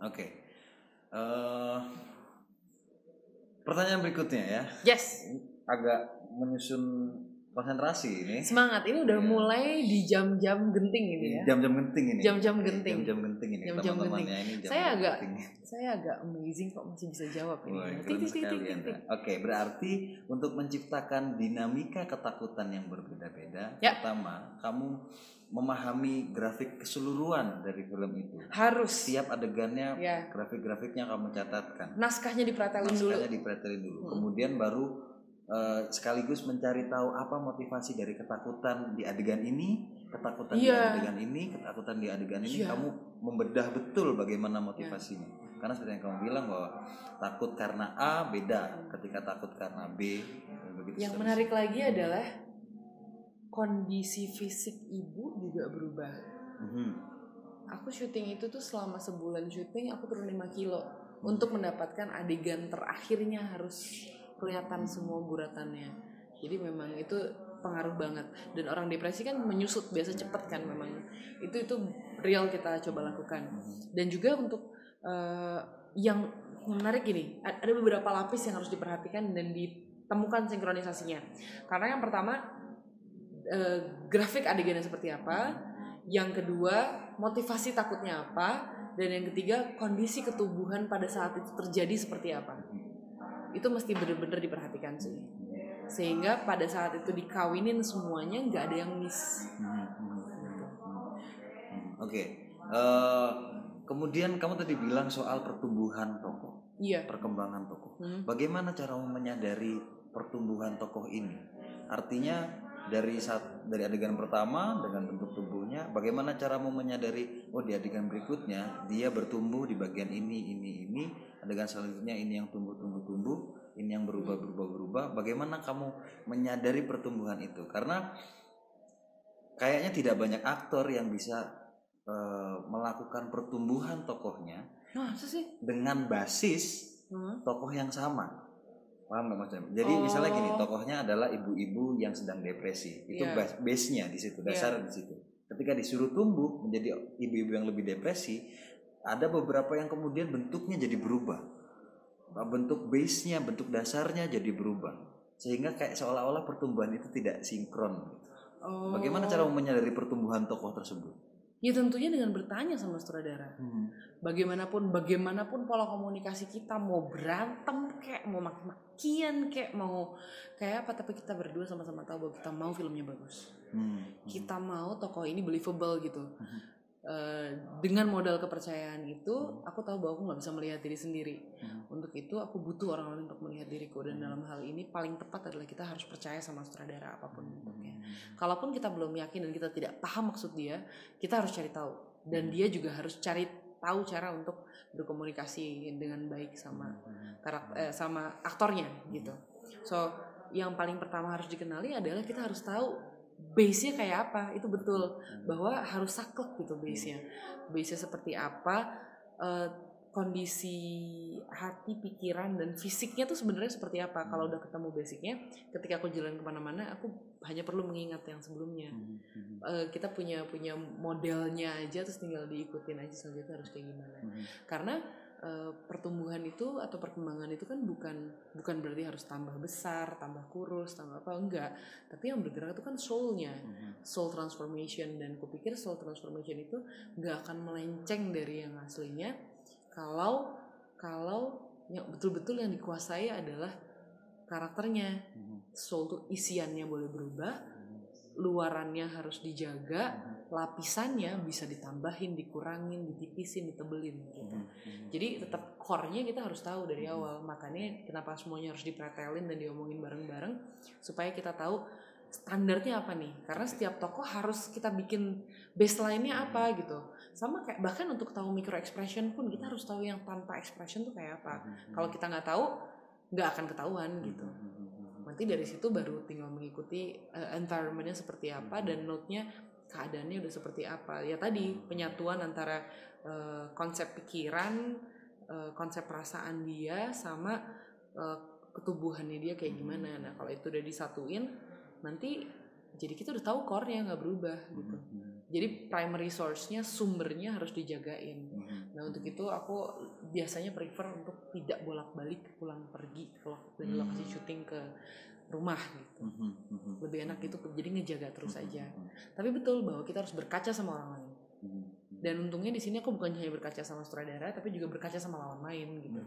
Oke. Eh, pertanyaan berikutnya ya. Yes. Agak menyusun konsentrasi ini. Semangat. Ini udah Iya. mulai di jam-jam genting ini ya. Jam-jam genting ini. Jam-jam genting. Jam-jam genting ini. Jam-jam Teman-temannya ini jam Saya agak- genting. Saya agak amazing kok masih bisa jawab ini. Oke, berarti untuk menciptakan dinamika ketakutan yang berbeda-beda, Ya. pertama kamu memahami grafik keseluruhan dari film itu. Harus. Setiap adegannya, Ya. grafik-grafiknya kamu catatkan. Naskahnya dipretelin dulu. Naskahnya dipretelin dulu. Hmm. Kemudian baru eh, sekaligus mencari tahu apa motivasi dari ketakutan di adegan ini, ketakutan di Iya. adegan ini, ketakutan di adegan ini. Iya. Kamu membedah betul bagaimana motivasinya. Karena seperti yang kamu bilang bahwa takut karena A beda ketika takut karena B. begitu Yang seterusnya. menarik lagi adalah kondisi fisik ibu juga berubah. Mhm. Aku syuting itu tuh selama sebulan syuting aku turun 5 kilo untuk mendapatkan adegan terakhirnya harus kelihatan semua guratannya. Jadi memang itu pengaruh banget. Dan orang depresi kan menyusut biasa cepet kan memang. Itu itu real kita coba lakukan. Dan juga untuk eh, yang menarik gini a- ada beberapa lapis yang harus diperhatikan dan ditemukan sinkronisasinya. Karena yang pertama eh, grafik adegannya seperti apa yang kedua motivasi takutnya apa dan yang ketiga kondisi ketubuhan pada saat itu terjadi seperti apa itu mesti bener-bener diperhatikan sih sehingga pada saat itu dikawinin semuanya nggak ada yang miss Hmm, Oke, Eh, kemudian kamu tadi bilang soal pertumbuhan tokoh, iya perkembangan tokoh. Hmm. Bagaimana caramu menyadari pertumbuhan tokoh ini? Artinya dari saat dari adegan pertama dengan bentuk tubuhnya, bagaimana caramu menyadari oh di adegan berikutnya dia bertumbuh di bagian ini ini ini, adegan selanjutnya ini yang tumbuh tumbuh tumbuh, yang berubah berubah berubah. Bagaimana kamu menyadari pertumbuhan itu? Karena kayaknya tidak banyak aktor yang bisa eh, melakukan pertumbuhan tokohnya Nah, masa sih? dengan basis Hmm. tokoh yang sama. Paham nggak Mas? Jadi Oh. misalnya gini, tokohnya adalah ibu-ibu yang sedang depresi. Itu Iya. bas- base-nya di situ, dasar di situ. Ketika disuruh tumbuh menjadi ibu-ibu yang lebih depresi, ada beberapa yang kemudian bentuknya jadi berubah. Bentuk base-nya, bentuk dasarnya jadi berubah. Sehingga kayak seolah-olah pertumbuhan itu tidak sinkron. Oh. Bagaimana cara menyadari pertumbuhan tokoh tersebut? Ya tentunya dengan bertanya sama sutradara. Bagaimanapun, bagaimanapun pola komunikasi kita mau berantem kayak mau maki-makian kayak mau kayak apa tapi kita berdua sama-sama tahu bahwa kita mau filmnya bagus. Hmm. Kita mau tokoh ini believable gitu. Mhm. Eh, dengan modal kepercayaan itu, aku tahu bahwa aku nggak bisa melihat diri sendiri. Mhm. Untuk itu aku butuh orang lain untuk melihat diriku dan Mhm. dalam hal ini paling tepat adalah kita harus percaya sama sutradara apa pun bentuknya. Hmm. Kalaupun kita belum yakin dan kita tidak paham maksud dia, kita harus cari tahu dan Hmm. dia juga harus cari tahu cara untuk berkomunikasi dengan baik sama karakter eh, sama aktornya gitu. So yang paling pertama harus dikenali adalah kita harus tahu base-nya kayak apa itu betul bahwa harus saklek gitu base-nya. Base-nya seperti apa eh, kondisi hati, pikiran dan fisiknya tuh sebenarnya seperti apa. Kalau udah ketemu basicnya, ketika aku jalan ke mana-mana, aku hanya perlu mengingat yang sebelumnya. Eh, kita punya punya modelnya aja, terus tinggal diikutin aja selanjutnya harus kayak gimana. Karena eh, pertumbuhan itu atau perkembangan itu kan bukan bukan berarti harus tambah besar, tambah kurus, tambah apa enggak. Tapi yang bergerak itu kan soulnya, soul transformation dan kupikir soul transformation itu nggak akan melenceng dari yang aslinya kalau kalau yang betul-betul yang dikuasai adalah karakternya. Soul tuh isiannya boleh berubah, luarannya harus dijaga, lapisannya bisa ditambahin, dikurangin, ditipisin, ditebelin gitu. Jadi tetap core-nya kita harus tahu dari awal. Makanya kenapa semuanya harus dipretelin dan diomongin bareng-bareng supaya kita tahu standarnya apa nih. Karena setiap tokoh harus kita bikin baseline-nya apa gitu. Sama kayak bahkan untuk tahu micro expression pun kita harus tahu yang tanpa expression tuh kayak apa. Kalau kita nggak tahu nggak akan ketahuan gitu. Nanti dari situ baru tinggal mengikuti uh, environment-nya seperti apa dan note-nya keadaannya udah seperti apa. Ya tadi penyatuan antara uh, konsep pikiran, uh, konsep perasaan dia sama uh, ketubuhannya dia kayak gimana. Nah, kalau itu udah disatuin nanti jadi kita udah tahu core-nya nggak berubah gitu. jadi primary source-nya sumbernya harus dijagain. Nah untuk itu aku biasanya prefer untuk tidak bolak-balik pulang pergi kalau dari Hmm. lokasi syuting ke rumah gitu Mhm. Mhm. lebih enak gitu jadi ngejaga terus Mhm. aja tapi betul bahwa kita harus berkaca sama orang lain dan untungnya di sini aku bukan hanya berkaca sama sutradara tapi juga berkaca sama lawan main gitu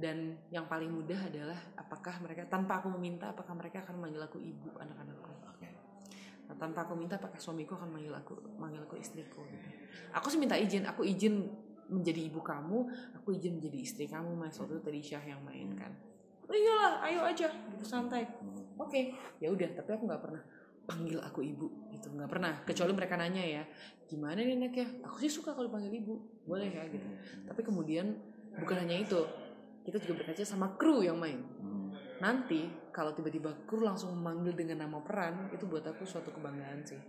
dan yang paling mudah adalah apakah mereka tanpa aku meminta apakah mereka akan manggil aku ibu anak-anakku Oke. nah, tanpa aku minta apakah suamiku akan manggil aku manggil aku istriku gitu. aku sih minta izin aku izin menjadi ibu kamu aku izin menjadi istri kamu mas. Waktu itu tadi Syah yang main kan. Oh iyalah ayo aja gitu santai. Mhm. oke ya udah tapi aku nggak pernah panggil aku ibu gitu. Nggak pernah kecuali mereka nanya ya gimana nih nek ya? Aku sih suka kalau panggil ibu boleh ya gitu. Tapi kemudian bukan hanya itu kita juga berkaca sama kru yang main. Nanti kalau tiba-tiba kru langsung memanggil dengan nama peran itu buat aku suatu kebanggaan sih.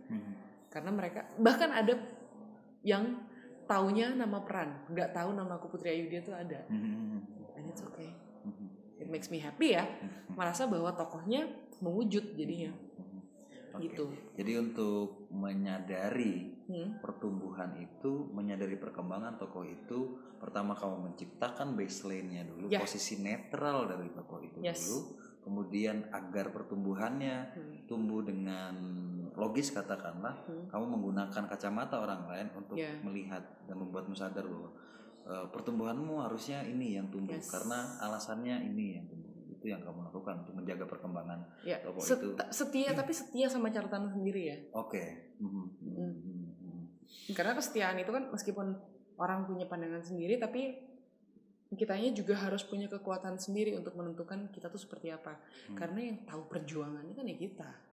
Karena mereka bahkan ada yang taunya nama peran nggak tahu nama aku Putri Ayudia tuh ada Mhm. and it's okay Mhm. it makes me happy ya merasa bahwa tokohnya mewujud jadinya Mhm. Oke. gitu Jadi untuk menyadari Hmm. pertumbuhan itu, menyadari perkembangan tokoh itu, pertama kamu menciptakan baseline-nya dulu, Ya. posisi netral dari tokoh itu Yes. dulu, kemudian agar pertumbuhannya Hmm. tumbuh dengan logis katakanlah, Hmm. kamu menggunakan kacamata orang lain untuk Ya. melihat dan membuatmu sadar bahwa eh, pertumbuhanmu harusnya ini yang tumbuh Yes. karena alasannya ini yang tumbuh. Itu yang kamu lakukan untuk menjaga perkembangan. ya Tokoh set- itu. setia tapi setia sama catatan sendiri ya Oke. Mhm. Hmm. Mhm. Mhm. karena kesetiaan itu kan meskipun orang punya pandangan sendiri tapi kitanya juga harus punya kekuatan sendiri untuk menentukan kita tuh seperti apa Hmm. karena yang tahu perjuangannya kan ya kita